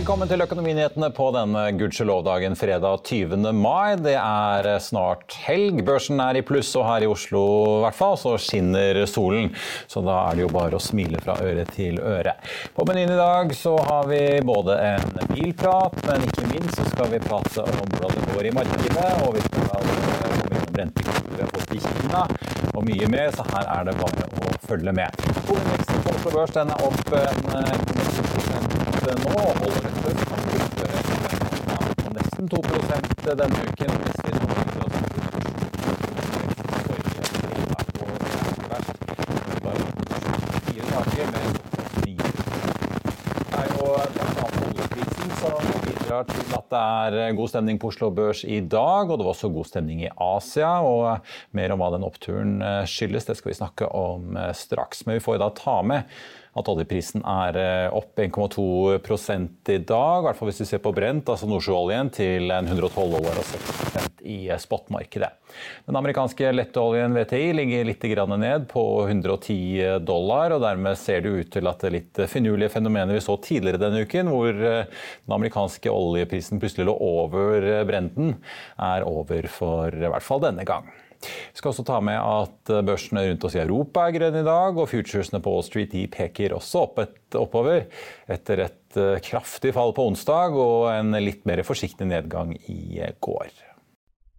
Velkommen til Økonominyhetene på denne gudskjelov-dagen fredag 20. mai. Det er snart helg. Børsen er i pluss, og her i Oslo i hvert fall så skinner solen. Så da er det jo bare å smile fra øre til øre. På menyen i dag så har vi både en bilprat, men ikke minst så skal vi prate om hvordan det går i markedet. Og vi skal komme innom fått i Kina, og mye mer. Så her er det bare å følge med. Hovedveksten på Oslo Børs den er opp en nå holder dette utføre på nesten 2 denne uken. Til at det er god stemning på Oslo Børs i dag, og det var også god stemning i Asia. og Mer om hva den oppturen skyldes, det skal vi snakke om straks. Men vi får da ta med at oljeprisen er opp 1,2 i dag, i hvert fall hvis vi ser på Brent, altså nordsjøoljen, til 112 dollar og 60 i spotmarkedet. Den amerikanske letteoljen VTI ligger litt ned på 110 dollar, og dermed ser det ut til at det litt finurlige fenomenet vi så tidligere denne uken, hvor den amerikanske oljeprisen plutselig lå over Brenten, er over for i hvert fall denne gang. Vi skal også ta med at børsene rundt oss i Europa er grønne i dag, og futuresene på Wall Street de peker også opp et, oppover etter et kraftig fall på onsdag og en litt mer forsiktig nedgang i går.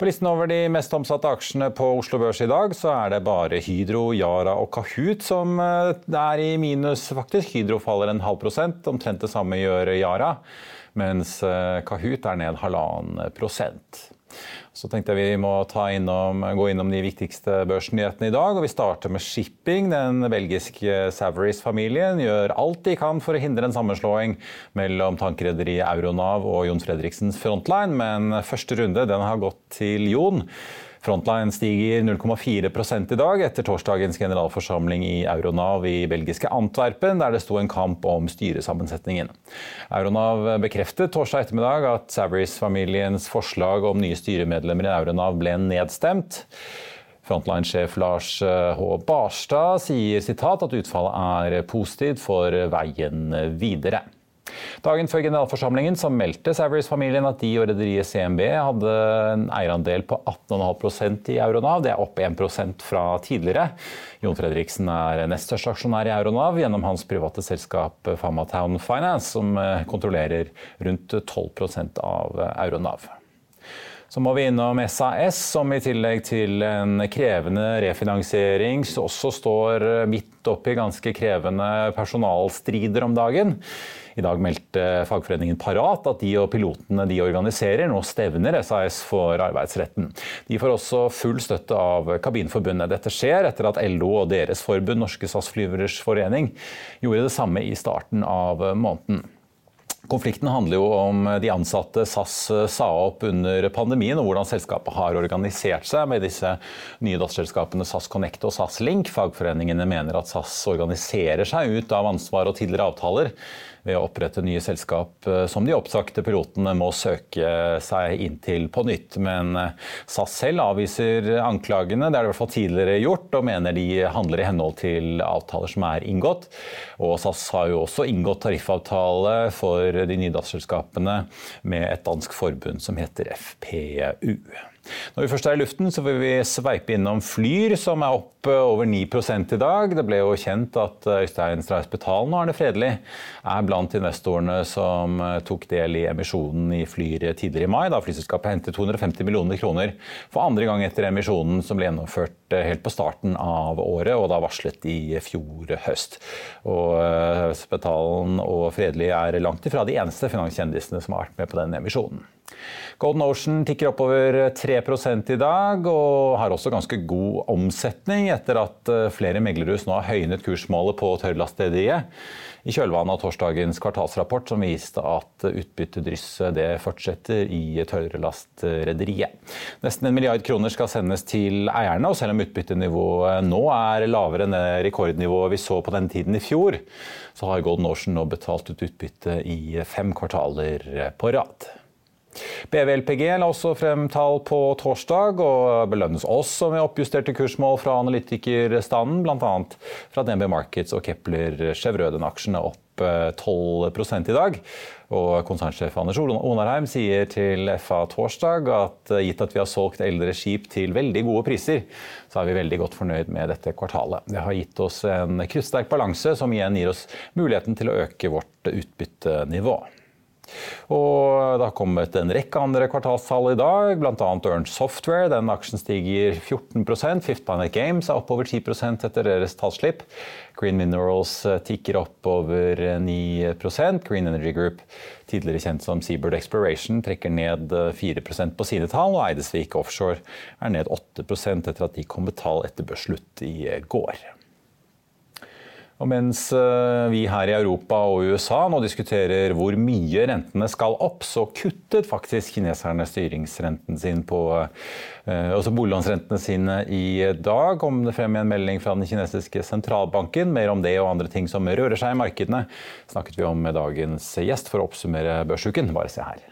På listen over de mest omsatte aksjene på Oslo Børs i dag, så er det bare Hydro, Yara og Kahoot som er i minus, faktisk. Hydro faller en halv prosent, omtrent det samme gjør Yara, mens Kahoot er ned halvannen prosent. Så tenkte jeg vi må innom, gå innom de viktigste børsnyhetene i dag. og Vi starter med shipping. Den belgiske Saveries-familien gjør alt de kan for å hindre en sammenslåing mellom tankrederiet Euronav og Jon Fredriksens Frontline, men første runde den har gått til Jon. Frontline stiger 0,4 i dag etter torsdagens generalforsamling i Euronav i belgiske Antwerpen, der det sto en kamp om styresammensetningen. Euronav bekreftet torsdag ettermiddag at Saveries-familiens forslag om nye styremedlemmer i Euronav ble nedstemt. Frontline-sjef Lars H. Barstad sier sitat, at utfallet er positivt for veien videre. Dagen før generalforsamlingen så meldte Saveries-familien at de og rederiet CMB hadde en eierandel på 18,5% i Euronav. Det er opp 1% fra tidligere. Jon Fredriksen er nest største aksjonær i Euronav gjennom hans private selskap Famatown Finance, som kontrollerer rundt 12% av Euronav. Så må vi innom SAS, som i tillegg til en krevende refinansiering også står midt oppi ganske krevende personalstrider om dagen. I dag meldte fagforeningen Parat at de og pilotene de organiserer nå stevner SAS for arbeidsretten. De får også full støtte av Kabinforbundet. Dette skjer etter at LO og deres forbund, Norske SAS-flyveres forening, gjorde det samme i starten av måneden. Konflikten handler jo om de ansatte SAS sa opp under pandemien, og hvordan selskapet har organisert seg med disse nye datterselskapene SAS Connect og SAS Link. Fagforeningene mener at SAS organiserer seg ut av ansvar og tidligere avtaler ved å opprette nye selskap eh, som de oppsagte pilotene må søke seg inn til på nytt. Men eh, SAS selv avviser anklagene, det er det i hvert fall tidligere gjort, og mener de handler i henhold til avtaler som er inngått. Og SAS har jo også inngått tariffavtale for de nye med et dansk forbund som heter FPU. Når vi først er i luften, så vil vi sveipe innom Flyr, som er opp over 9% i dag. Det ble jo kjent at Øystein Strauss Betalen og Arne Fredelig er blant investorene som tok del i emisjonen i Flyr tidligere i mai, da flyselskapet hentet 250 millioner kroner for andre gang etter emisjonen som ble gjennomført helt på starten av året, og da varslet i fjor høst. Og Spetalen og Fredelig er langt ifra de eneste finanskjendisene som har vært med på den emisjonen. Golden Ocean tikker oppover 3 i dag, og har også ganske god omsetning etter at eh, flere meglerhus nå har høynet kursmålet på tørrlastrederiet i kjølvannet av torsdagens kvartalsrapport som viste at utbyttedrysset det fortsetter i tørrlastrederiet. Nesten en milliard kroner skal sendes til eierne, og selv om utbyttenivået nå er lavere enn rekordnivået vi så på den tiden i fjor, så har Golden Ocean nå betalt ut utbytte i fem kvartaler på rad. BVLPG la også frem tall på torsdag, og belønnes også med oppjusterte kursmål fra analytikerstanden, bl.a. fra DNB Markets og Kepler Chevrolet. Aksjene opp 12 eh, i dag. Og konsernsjef Anders Onarheim sier til FA torsdag at eh, gitt at vi har solgt eldre skip til veldig gode priser, så er vi veldig godt fornøyd med dette kvartalet. Det har gitt oss en krysssterk balanse, som igjen gir oss muligheten til å øke vårt utbyttenivå. Og det har kommet en rekke andre kvartalstall i dag, bl.a. Ernst Software. Den aksjen stiger 14 Fifth Planet Games er oppover 10% etter deres tallslipp. Green Minerals eh, tikker opp over 9% Green Energy Group, tidligere kjent som Seabird Exploration, trekker ned 4 eh, på sine tall. Og Eidesvik Offshore er ned 8% etter at de kom med tall etter børsslutt i går. Og mens eh, vi her i Europa og USA nå diskuterer hvor mye rentene skal opp, så kuttet faktisk kineserne styringsrenten sin på også altså boliglånsrentene sine i dag. Kom det frem i en melding fra den kinesiske sentralbanken. Mer om det og andre ting som rører seg i markedene, snakket vi om med dagens gjest for å oppsummere børsuken. Bare se her.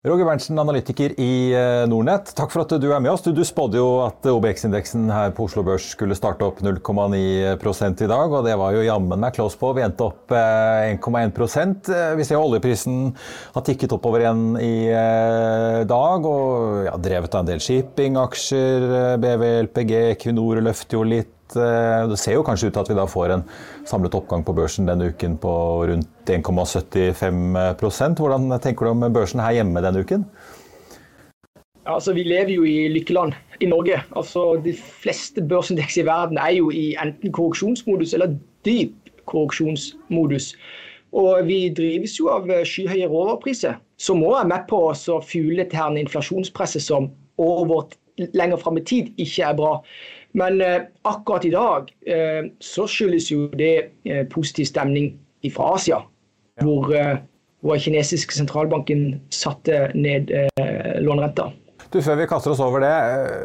Roger Berntsen, analytiker i eh, Nordnett. Takk for at du er med oss. Du, du spådde jo at OBX-indeksen her på Oslo Børs skulle starte opp 0,9 i dag, og det var jo jammen meg close på. Vi endte opp 1,1 eh, Vi ser jo oljeprisen har tikket oppover igjen i eh, dag, og ja, drevet av en del shippingaksjer. BV, LPG, Equinor løfter jo litt. Det ser jo kanskje ut til at vi da får en samlet oppgang på børsen denne uken på rundt 1,75% Hvordan tenker du om børsen her hjemme denne uken? Altså, Vi lever jo i lykkeland i Norge. Altså, De fleste børsindekser i verden er jo i enten korreksjonsmodus eller dyp korreksjonsmodus. Og vi drives jo av skyhøye råvarepriser, som òg er med på å fugle til inflasjonspresset som over lenger fram i tid ikke er bra. Men eh, akkurat i dag eh, så skyldes jo det eh, positiv stemning fra Asia. Hvor, hvor kinesiske sentralbanken satte ned lånerenta. Du, Før vi kaster oss over det,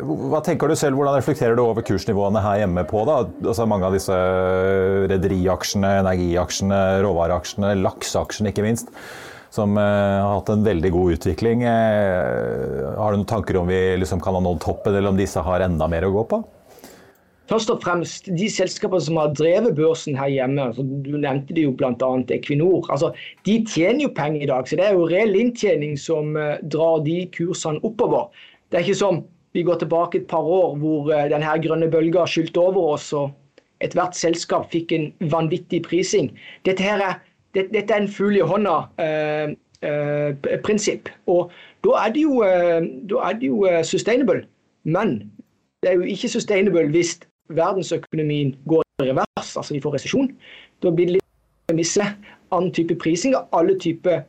hva tenker du selv, hvordan reflekterer du over kursnivåene her hjemme på da? Altså Mange av disse rederiaksjene, energiaksjene, råvareaksjene, lakseaksjene ikke minst, som har hatt en veldig god utvikling. Har du noen tanker om vi liksom kan ha nådd toppen, eller om disse har enda mer å gå på? Først og fremst de selskapene som har drevet børsen her hjemme, du nevnte det jo bl.a. Equinor. altså De tjener jo penger i dag, så det er jo reell inntjening som uh, drar de kursene oppover. Det er ikke som vi går tilbake et par år hvor uh, denne grønne bølga skylte over oss og ethvert selskap fikk en vanvittig prising. Dette, her er, det, dette er en fugl i hånda-prinsipp. Uh, og da er det jo, da er det jo sustainable. Men det er jo ikke sustainable hvis verdensøkonomien går i revers, altså vi får resesjon, da blir det litt misse annen type prising av alle typer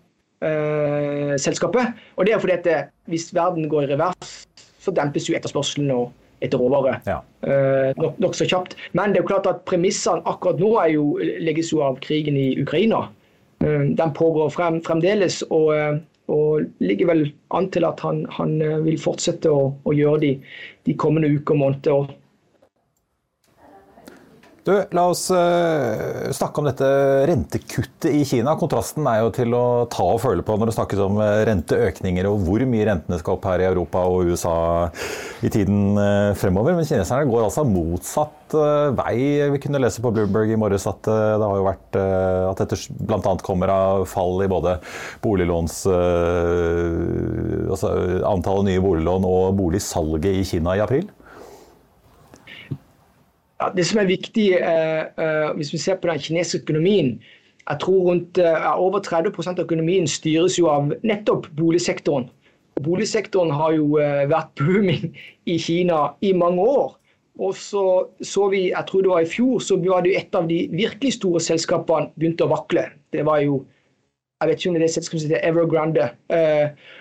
uh, selskaper. Og det er fordi at det, hvis verden går i revers, så dempes jo etterspørselen og etter råvare ja. uh, nokså nok kjapt. Men det er jo klart at premissene akkurat nå jo, legges jo av krigen i Ukraina. den pågår frem, fremdeles. Og, og, ligger vel an til at han, han vil fortsette å, å gjøre de, de kommende uker og måneder. Du, la oss uh, snakke om dette rentekuttet i Kina. Kontrasten er jo til å ta og føle på når det snakkes om uh, renteøkninger og hvor mye rentene skal opp her i Europa og USA i tiden uh, fremover. Men kineserne går altså motsatt vei. Vi kunne lese på Bloomberg i morges at det har jo vært at dette bl.a. kommer av fall i både boliglåns altså antallet nye boliglån og boligsalget i Kina i april. Ja, det som er viktig eh, eh, hvis vi ser på den kinesiske økonomien jeg tror rundt eh, Over 30 av økonomien styres jo av nettopp boligsektoren. Boligsektoren har jo vært booming i Kina i mange år. Og så så vi, jeg tror det var i fjor, så var det et av de virkelig store selskapene begynte å vakle. Det var jo jeg vet ikke om det er det selskapet som heter Evergrande. Eh,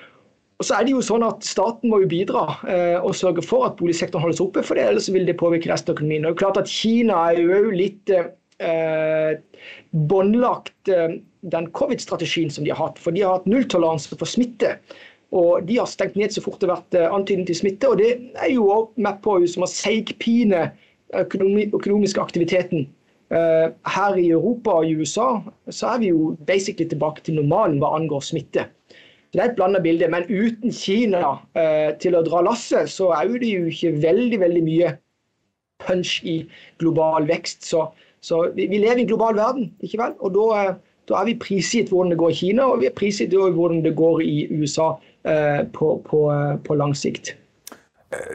og så er det jo sånn at Staten må jo bidra eh, og sørge for at boligsektoren holdes oppe, for det, ellers vil det påvirke resten av økonomien. Og det er klart at Kina er jo litt eh, båndlagt eh, den covid-strategien som de har hatt. For de har hatt nulltoleranse for smitte. Og de har stengt ned så fort det har vært eh, antydning til smitte. Og det er jo med på som å seigpine økonomi, økonomiske aktiviteten. Eh, her i Europa og i USA så er vi jo basically tilbake til normalen hva angår smitte. Det er et blanda bilde. Men uten Kina eh, til å dra lasset, så er det jo ikke veldig, veldig mye punch i global vekst. Så, så vi, vi, lever i en global verden, ikke vel? Og da, eh, da er vi prisgitt hvordan det går i Kina, og vi er prisgitt hvordan det går i USA eh, på, på, eh, på lang sikt.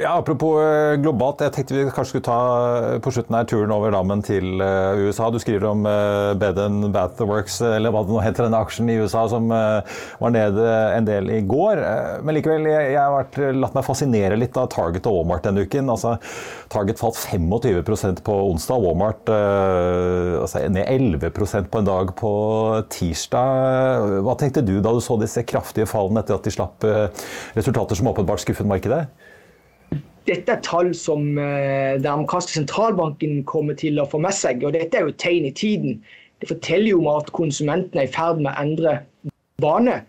Ja, Apropos eh, globalt, jeg tenkte vi kanskje skulle ta eh, på slutten her turen over dammen til eh, USA. Du skriver om Bed and Bathworks, eller hva det nå heter, denne aksjen i USA som var nede en del i går. Men likevel, jeg har vært, latt meg fascinere litt av Target og Walmart denne uken. Altså, Target falt 25% på onsdag, Walmart altså, ned 11% på en dag på tirsdag. Hva tenkte du da du så disse kraftige fallene etter at de slapp resultater som åpenbart skuffet markedet? Dette er tall som eh, den amerikanske sentralbanken kommer til å få med seg. og Dette er jo et tegn i tiden. Det forteller jo om at konsumentene er i ferd med å endre bane.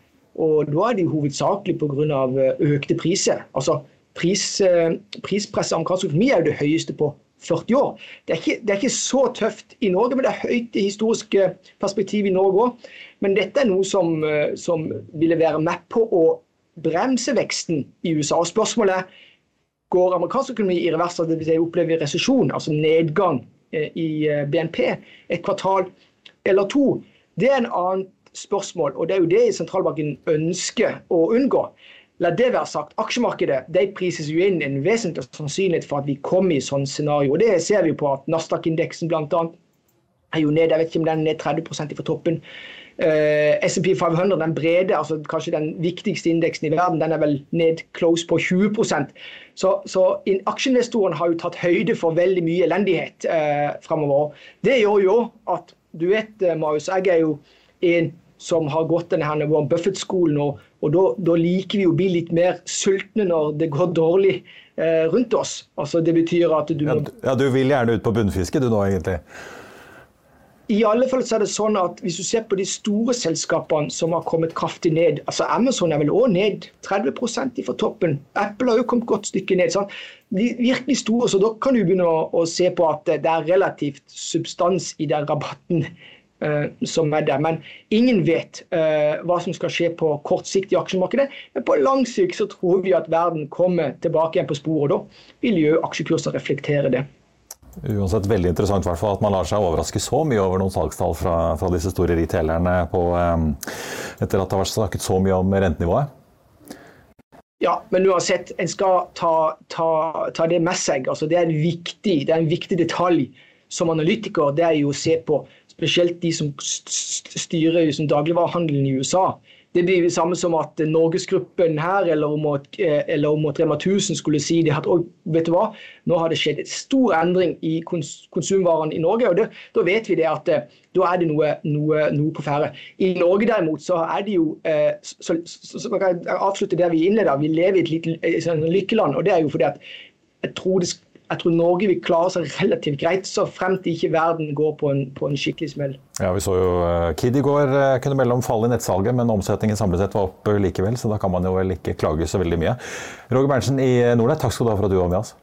Og da er det hovedsakelig pga. Eh, økte priser. Altså, pris, eh, Prispresset i amerikansk økonomi er jo det høyeste på 40 år. Det er, ikke, det er, ikke, så tøft i Norge, men det er høyt i historisk perspektiv i Norge òg. Men dette er noe som, som ville være med på å bremse veksten i USA. Og spørsmålet er Går amerikansk økonomi i revers, dvs. Si opplever resesjon, altså nedgang eh, i eh, BNP, et kvartal eller to, det er en annet spørsmål. Og det er jo det sentralbanken ønsker å unngå. La det være sagt. Aksjemarkedet de prises jo inn en vesentlig sannsynlighet for at vi kommer i sånn scenario. og Det ser vi på at Nasdaq-indeksen bl.a. er jo ned. Jeg vet ikke om den er ned 30 fra toppen. Uh, SMP 500, den brede, altså kanskje den viktigste indeksen i verden, den er vel ned close på 20% Så, så aksjeinvestorene har jo tatt høyde for veldig mye elendighet eh, fremover. Det gjør jo at du vet, uh, Marius, jeg er jo en som har gått denne Warren Buffett-skolen, og, og da, liker vi å bli litt mer sultne når det går dårlig eh, rundt oss. Altså Det betyr at du må ja, ja, du vil gjerne ut på bunnfiske du nå, egentlig? I alle fall så er det sånn at Hvis du ser på de store selskapene som har kommet kraftig ned altså Amazon er vel òg ned 30% fra toppen. Apple har jo kommet godt stykke ned. Sånn. De virkelig store, så Da kan du begynne å, å, se på at det er relativt substans i den rabatten uh, som er der. Men ingen vet uh, hva som skal skje på kort sikt i aksjemarkedet. Men på lang sikt så tror vi at verden kommer tilbake igjen på sporet. Da vil jo aksjekurser reflektere det. Uansett veldig interessant fall, at man lar seg overraske så mye over noen salgstall fra, fra disse store retailerne på, etter at det har vært snakket så mye om rentenivået. Ja, men uansett, en skal ta, ta, ta det med seg. Altså, det, er viktig, det er en viktig detalj som analytiker. Det er jo å se på spesielt de som styrer som dagligvarehandelen i USA. Det blir det samme som at Norgesgruppen her eller om at, eh, eller om at Rema 1000 skulle si det at vet du hva, nå har det skjedd en stor endring i kons konsumvarene i Norge. og det, Da vet vi det at eh, da er det noe, noe, noe på ferde. I Norge derimot så er det jo eh, så, så, så, kan jeg avslutte der vi innleder. Vi lever i et lite sånn lykkeland. og det er jo fordi at jeg tror det jeg tror Norge vil klare seg relativt greit, så frem til ikke verden går på en, på en skikkelig smell. Ja, Vi så jo uh, Kid i går uh, kunne melde om fall i nettsalget, men omsetningen samlet sett var opp uh, likevel, så da kan man jo vel ikke klage så veldig mye. Roger Berntsen i Nordnett, takk skal du ha for at du var med oss.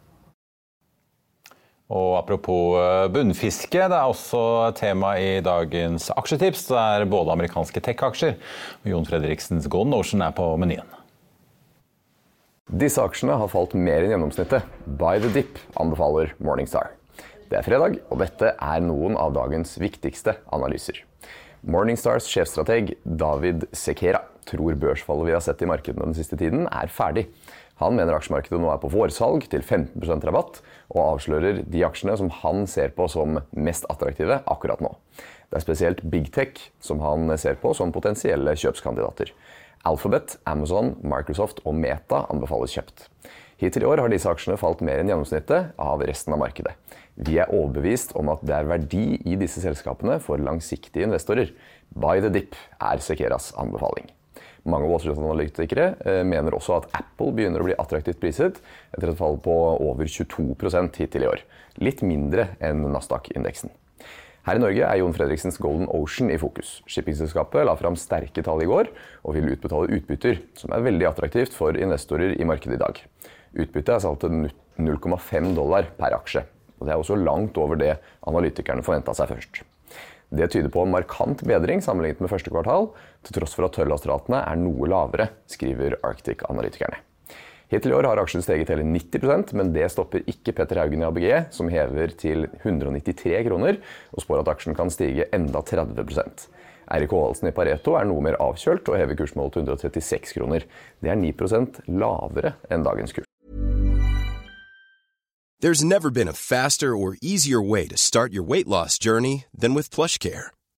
Og Apropos bunnfiske, det er også tema i dagens aksjetips. Det er både amerikanske tech-aksjer og Jon Fredriksens Golden Ocean er på menyen. Disse aksjene har falt mer enn gjennomsnittet. Buy the dip, anbefaler Morningstar. Det er fredag, og dette er noen av dagens viktigste analyser. Morningstars sjefstrateg David Sekera tror børsfallet vi har sett i markedene den siste tiden, er ferdig. Han mener aksjemarkedet nå er på vårsalg til 15% rabatt, og avslører de aksjene som han ser på som mest attraktive akkurat nå. Det er spesielt Big Tech som han ser på som potensielle kjøpskandidater. Alphabet, Amazon, Microsoft og Meta anbefales kjøpt. Hittil i år har disse aksjene falt mer enn gjennomsnittet av resten av markedet. Vi er overbevist om at det er verdi i disse selskapene for langsiktige investorer. Buy the dip er Sekeras anbefaling. Mange Wall Street-analytikere eh, mener også at Apple begynner å bli attraktivt priset etter et fall på over 22 hittil i år. Litt mindre enn Nasdaq-indeksen. Her i Norge er Jon Fredriksens Golden Ocean i fokus. Shippingselskapet la fram sterke tall i går og vil utbetale utbytter, som er veldig attraktivt for investorer i markedet i dag. Utbyttet er satt til 0,5 dollar per aksje. og Det er også langt over det analytikerne forventa seg først. Det tyder på en markant bedring sammenlignet med første kvartal, til tross for at tørrlastratene er noe lavere, skriver Arctic-analytikerne. Hittil i år har aksjen steget hele 90% men det stopper ikke Petter Haugen i ABG, som hever til 193 kroner, og spår at aksjen kan stige enda 30% Eirik Haalandsen i Pareto er noe mer avkjølt og hever kursmålet til 136 kroner. Det er 9% lavere enn dagens kurs. There's never been a faster or easier way to start your weight loss journey than with PlushCare.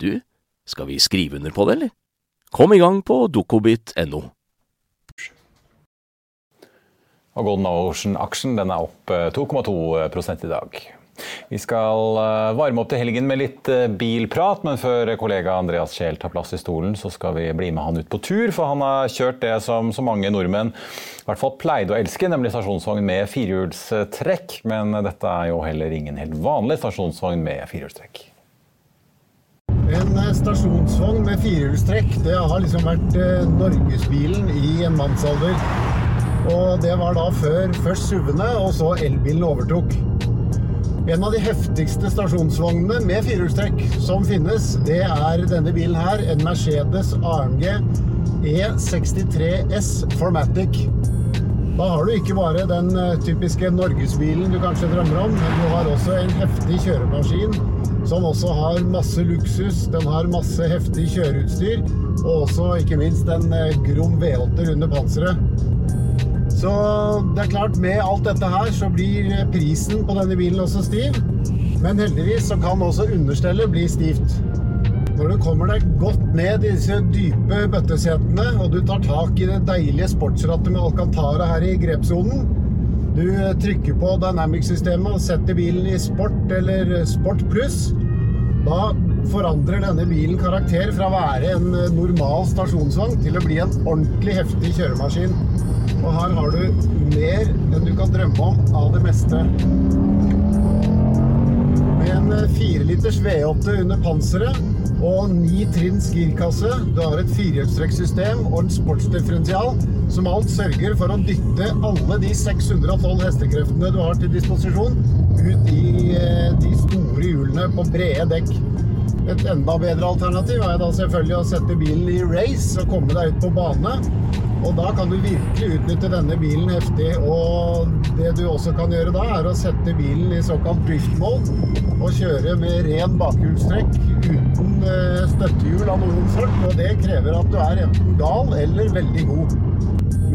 du, skal vi skrive under på det, eller? Kom i gang på dokobit.no. Og Golden Ocean-aksjen er opp 2,2 eh, i dag. Vi skal eh, varme opp til helgen med litt eh, bilprat, men før kollega Andreas Kjell tar plass i stolen, så skal vi bli med han ut på tur. For han har kjørt det som så mange nordmenn i hvert fall pleide å elske, nemlig stasjonsvogn med firehjulstrekk. Men dette er jo heller ingen helt vanlig stasjonsvogn med firehjulstrekk. En eh, stasjonsvogn med firehjulstrekk det har liksom vært eh, norgesbilen i en mannsalder. Og det var da før først SUV-ene, og så elbilen overtok. En av de heftigste stasjonsvognene med firehjulstrekk som finnes, det er denne bilen her. En Mercedes AMG E63S Formatic. Da har du ikke bare den eh, typiske norgesbilen du kanskje drømmer om, men du har også en heftig kjøremaskin som også har masse luksus. Den har masse heftig kjøreutstyr, og også ikke minst en eh, Grom V8 under panseret. Så det er klart, med alt dette her så blir prisen på denne bilen også stiv. Men heldigvis så kan også understellet bli stivt. Når du kommer deg godt ned i disse dype bøttesetene, og du tar tak i det deilige sportsrattet med Alcantara her i grepssonen, Du trykker på Dynamic-systemet og setter bilen i sport eller sport pluss. Da forandrer denne bilen karakter fra å være en normal stasjonsvogn til å bli en ordentlig heftig kjøremaskin. Og her har du mer enn du kan drømme om av det meste. En 4 liters V8 under panseret og 9 trinns girkasse. Du har et firehjulstrekksystem og en sportsdifferensial som alt sørger for å dytte alle de 612 hestekreftene du har til disposisjon, ut i eh, de store hjulene på brede dekk. Et enda bedre alternativ er da selvfølgelig å sette bilen i race og komme deg ut på bane. Og da kan du virkelig utnytte denne bilen heftig. Og det du også kan gjøre da, er å sette bilen i såkalt drift mode og kjøre med ren bakhjulstrekk uten eh, støttehjul av noen sort. Og det krever at du er enten gal eller veldig god.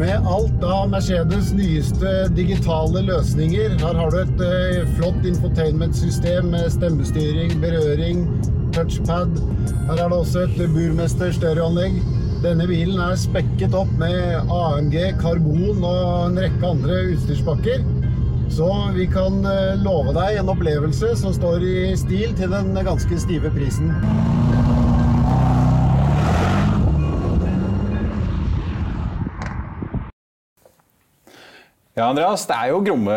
Med alt av Mercedes nyeste digitale løsninger. Her har du et eh, flott infotainment-system med stemmestyring, berøring, touchpad. Her er det også et burmester stereoanlegg. Denne bilen er spekket opp med AMG, karbon og en rekke andre utstyrspakker. Så vi kan eh, love deg en opplevelse som står i stil til den ganske stive prisen. Ja, Andreas, Det er jo gromme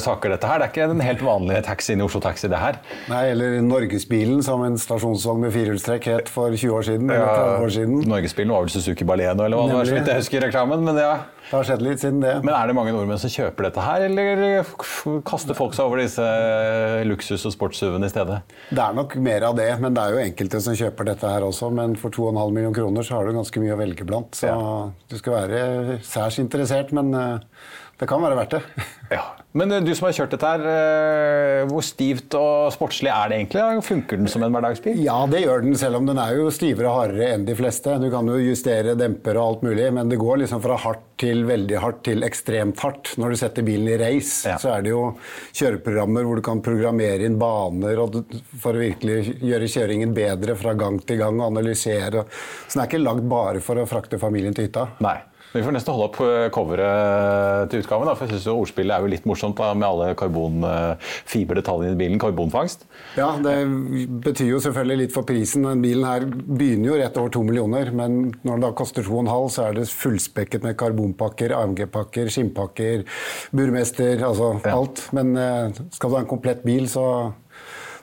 saker, dette her. Det er ikke den helt vanlige taxien i Oslo Taxi, det her. Nei, eller Norgesbilen, som en stasjonsvogn med firehjulstrekk het for 20 år siden. eller 30 år siden. Norgesbilen var vel Suzuki Baleno, eller hva det var, så vidt jeg husker reklamen. Men ja. Det har skjedd litt siden det. Men er det mange nordmenn som kjøper dette her, eller kaster folk seg over disse luksus- og sportssuvene i stedet? Det er nok mer av det, men det er jo enkelte som kjøper dette her også. Men for 2,5 millioner kroner så har du ganske mye å velge blant. Så Ja. du skal være særs interessert, men eh, det kan være verdt det. Ja. Men eh, du som har kjørt dette her, eh, hvor stivt og sportslig er det egentlig? Funker den som en hverdagsbil? Ja, det gjør den, selv om den er jo stivere og hardere enn de fleste. Du kan jo justere demper og alt mulig, men det går liksom fra hardt til veldig hardt til ekstremt hardt. Når du setter bilen i race, Ja. så er det jo kjøreprogrammer hvor du kan programmere inn baner og for å virkelig gjøre kjøringen bedre fra gang til gang og analysere. Så den er ikke lagd bare for å frakte familien til hytta. Nei. Vi får nesten holde opp eh, coveret til utgaven. Da, for jeg synes jo Ordspillet er jo litt morsomt da, med alle karbonfiberdetaljene i bilen. Karbonfangst. Ja, det betyr jo selvfølgelig litt for prisen. Den bilen her begynner jo rett over to millioner, men når den da koster to og en halv, så er det fullspekket med karbonpakker, AMG-pakker, skinnpakker, burmester, altså Ja. alt. Men eh, skal du ha en komplett bil, så,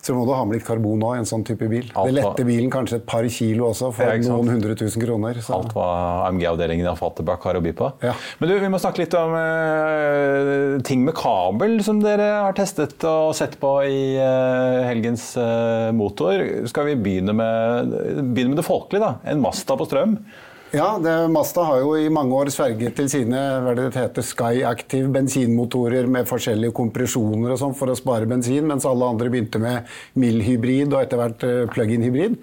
så må du ha med litt karbon òg i en sånn type bil. Alt det letter bilen kanskje et par kilo også, for noen hundre tusen kroner. Så. Alt hva AMG-avdelingen av Fatterback har å by på. Ja. Men du, vi må snakke litt om uh, ting med kabel som dere har testet og sett på i uh, helgens uh, motor. Skal vi begynne med, begynne med det folkelige, da? En Masta på strøm. Ja, det, Mazda har jo i mange år sverget til sine hva det heter, Sky Active bensinmotorer med forskjellige kompresjoner og sånn for å spare bensin, mens alle andre begynte med mild-hybrid og etter hvert eh, plug-in hybrid.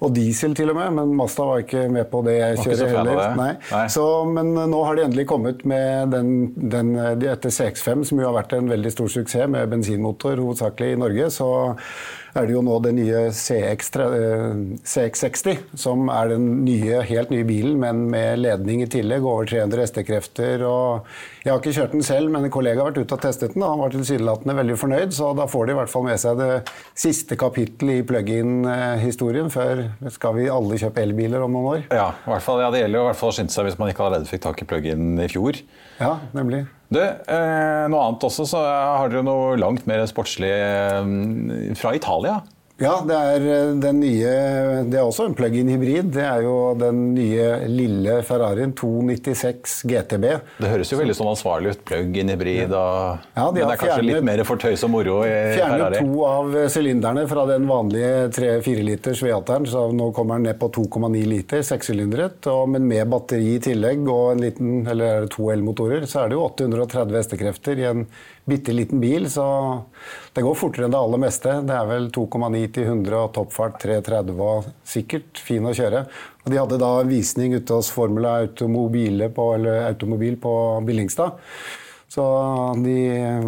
Og diesel til og med, men Mazda var ikke med på det av heller. Nei. Nei. Så, men nå har de endelig kommet med den, den de etter CX5, som jo har vært en veldig stor suksess med bensinmotor, hovedsakelig i Norge. så er det jo nå den nye CX, eh, CX60, som er den nye, helt nye bilen, men med ledning i tillegg, over 300 hestekrefter. og Jeg har ikke kjørt den selv, men en kollega har vært ute og testet den, han var tilsynelatende veldig fornøyd, så da får de i hvert fall med seg det siste kapittelet i plug-in-historien, før skal vi alle kjøpe elbiler om noen år. Ja, i hvert fall, ja, Det gjelder jo i hvert fall å skynde seg hvis man ikke allerede fikk tak i plug-in i fjor. Ja, nemlig. Du, eh, noe annet også, så har dere noe langt mer sportslig eh, fra Italia. Ja, det er eh, den nye Det er også en plug-in hybrid. Det er jo den nye lille Ferrarien 296 GTB. Det høres jo veldig sånn ansvarlig ut. Plug-in hybrid og Ja, de Men det er kanskje fjernet- litt mer for tøys og moro i Fjernet Ferrari. to av sylinderne fra den vanlige 3-4 liters V8-eren, så nå kommer den ned på 2,9 liter, sekssylindret. Men med batteri i tillegg og en liten, eller er to elmotorer, så er det jo 830 hestekrefter i en bitte liten bil. Så det går fortere enn det aller meste. Det er vel 2,9 til 100 og toppfart 330 og sikkert fin å kjøre. Og de hadde da en visning ute hos Formula Automobile på, Automobil på Billingstad. Så de,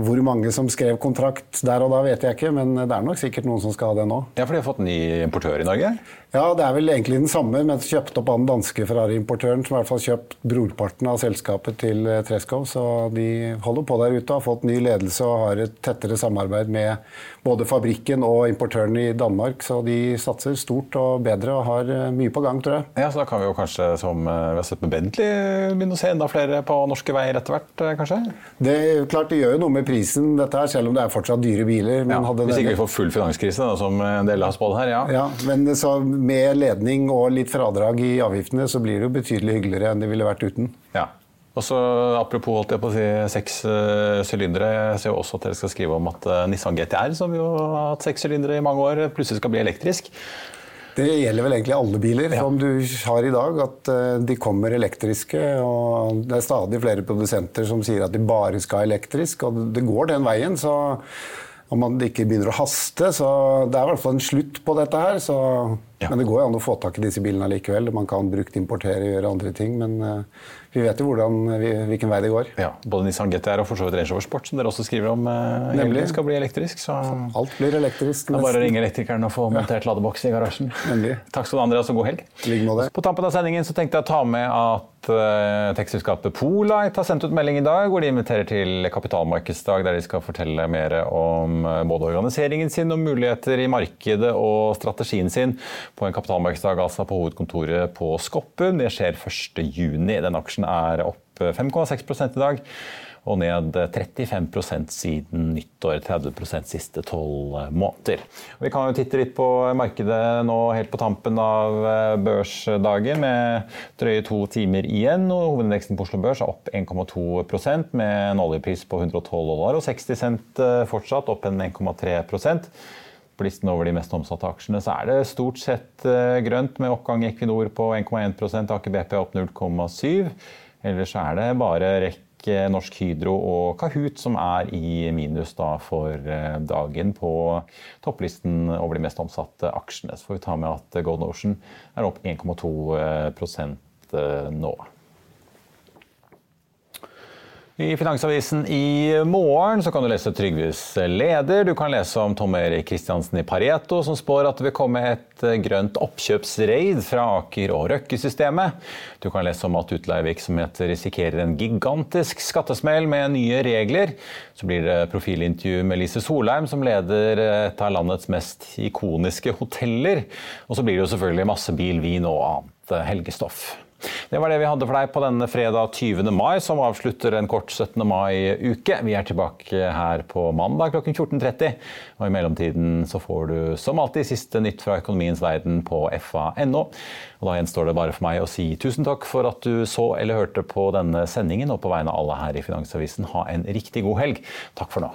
hvor mange som skrev kontrakt der og da, vet jeg ikke, men det er nok sikkert noen som skal ha det nå. Ja, for de har fått ny importør i Norge? Ja, det er vel egentlig den samme, men kjøpt opp av den danske Ferrari-importøren, som i hvert fall kjøpt brorparten av selskapet til eh, Treskov. Så de holder på der ute, har fått ny ledelse og har et tettere samarbeid med både fabrikken og importøren i Danmark. Så de satser stort og bedre og har eh, mye på gang, tror jeg. Ja, Så da kan vi jo kanskje, som eh, vi har sett med Bentley, begynne å se enda flere på norske veier etter hvert, kanskje? Det klart det gjør jo noe med prisen, dette her, selv om det er fortsatt dyre biler. Ja, hvis ikke vi får full finanskrise, da, som en del har spådd her, ja. ja men så med ledning og litt fradrag i avgiftene, så blir det jo betydelig hyggeligere enn det ville vært uten. Ja. Og så Apropos holdt jeg på å si seks uh, sylindere. Jeg ser jo også at dere skal skrive om at uh, Nissan GTR, som jo har hatt seks sylindere i mange år, plutselig skal bli elektrisk. Det gjelder vel egentlig alle biler ja. som du har i dag, at uh, de kommer elektriske. og Det er stadig flere produsenter som sier at de bare skal elektrisk, og det går den veien. så om man ikke begynner å haste. Så det er i hvert fall en slutt på dette her. Så, ja. Men det går jo an å få tak i disse bilene likevel. Man kan brukt importere og gjøre andre ting. Men uh, vi vet jo hvordan, hvilken vei det går. Ja, Både Nissan GTR og for så vidt Range Rover Sport, som dere også skriver om, uh, Nemlig. skal bli elektrisk. Så alt blir elektrisk. Det er bare å ringe elektrikeren og få montert ladeboks i garasjen. Nemlig. Takk skal du ha, Andreas, og god helg. På tampen av sendingen så tenkte jeg å ta med at uh, tekstselskapet Polite har sendt ut melding i dag hvor de inviterer til kapitalmarkedsdag, der de skal fortelle mer om uh, både organiseringen sin og muligheter i markedet og strategien sin på en kapitalmarkedsdag altså på hovedkontoret på Skoppen. Det skjer 1.6. Den aksjen er opp 5,6 i dag og ned 35% siden nyttår. 30% siste tolv måneder. Vi kan jo titte litt på markedet nå helt på tampen av eh, børsdagen med drøye to timer igjen. og Hovedindeksen på Oslo Børs er opp 1,2% med en oljepris på 112 dollar og 60 cent eh, fortsatt, opp en 1,3 på listen over de mest omsatte aksjene så er det stort sett eh, grønt, med oppgang i Equinor på 1,1 Aker BP opp 0,7 Ellers er det bare REC, Norsk Hydro og Kahoot som er i minus da for eh, dagen på topplisten over de mest omsatte aksjene. Så får vi ta med at Golden Ocean er opp 1,2 eh, nå. I Finansavisen i morgen kan du lese Trygves leder. Du kan lese om Tom Erik Kristiansen i Pareto, som spår at det vil komme et eh, grønt oppkjøpsraid fra Aker og Røkke-systemet. Du kan lese om at utleievirksomheter risikerer en gigantisk skattesmell med nye regler. Så blir det profilintervju med Lise Solheim, som leder et av landets mest ikoniske hoteller. Og så blir det jo selvfølgelig masse bil, vin og annet helgestoff. Det var det vi hadde for deg på denne fredag 20. mai, som avslutter en kort 17. mai-uke. Vi er tilbake her på mandag klokken 14.30. Og i mellomtiden så får du som alltid siste nytt fra økonomiens verden på fa.no. Og da gjenstår det bare for meg å si tusen takk for at du så eller hørte på denne sendingen, og på vegne av alle her i Finansavisen, ha en riktig god helg. Takk for nå.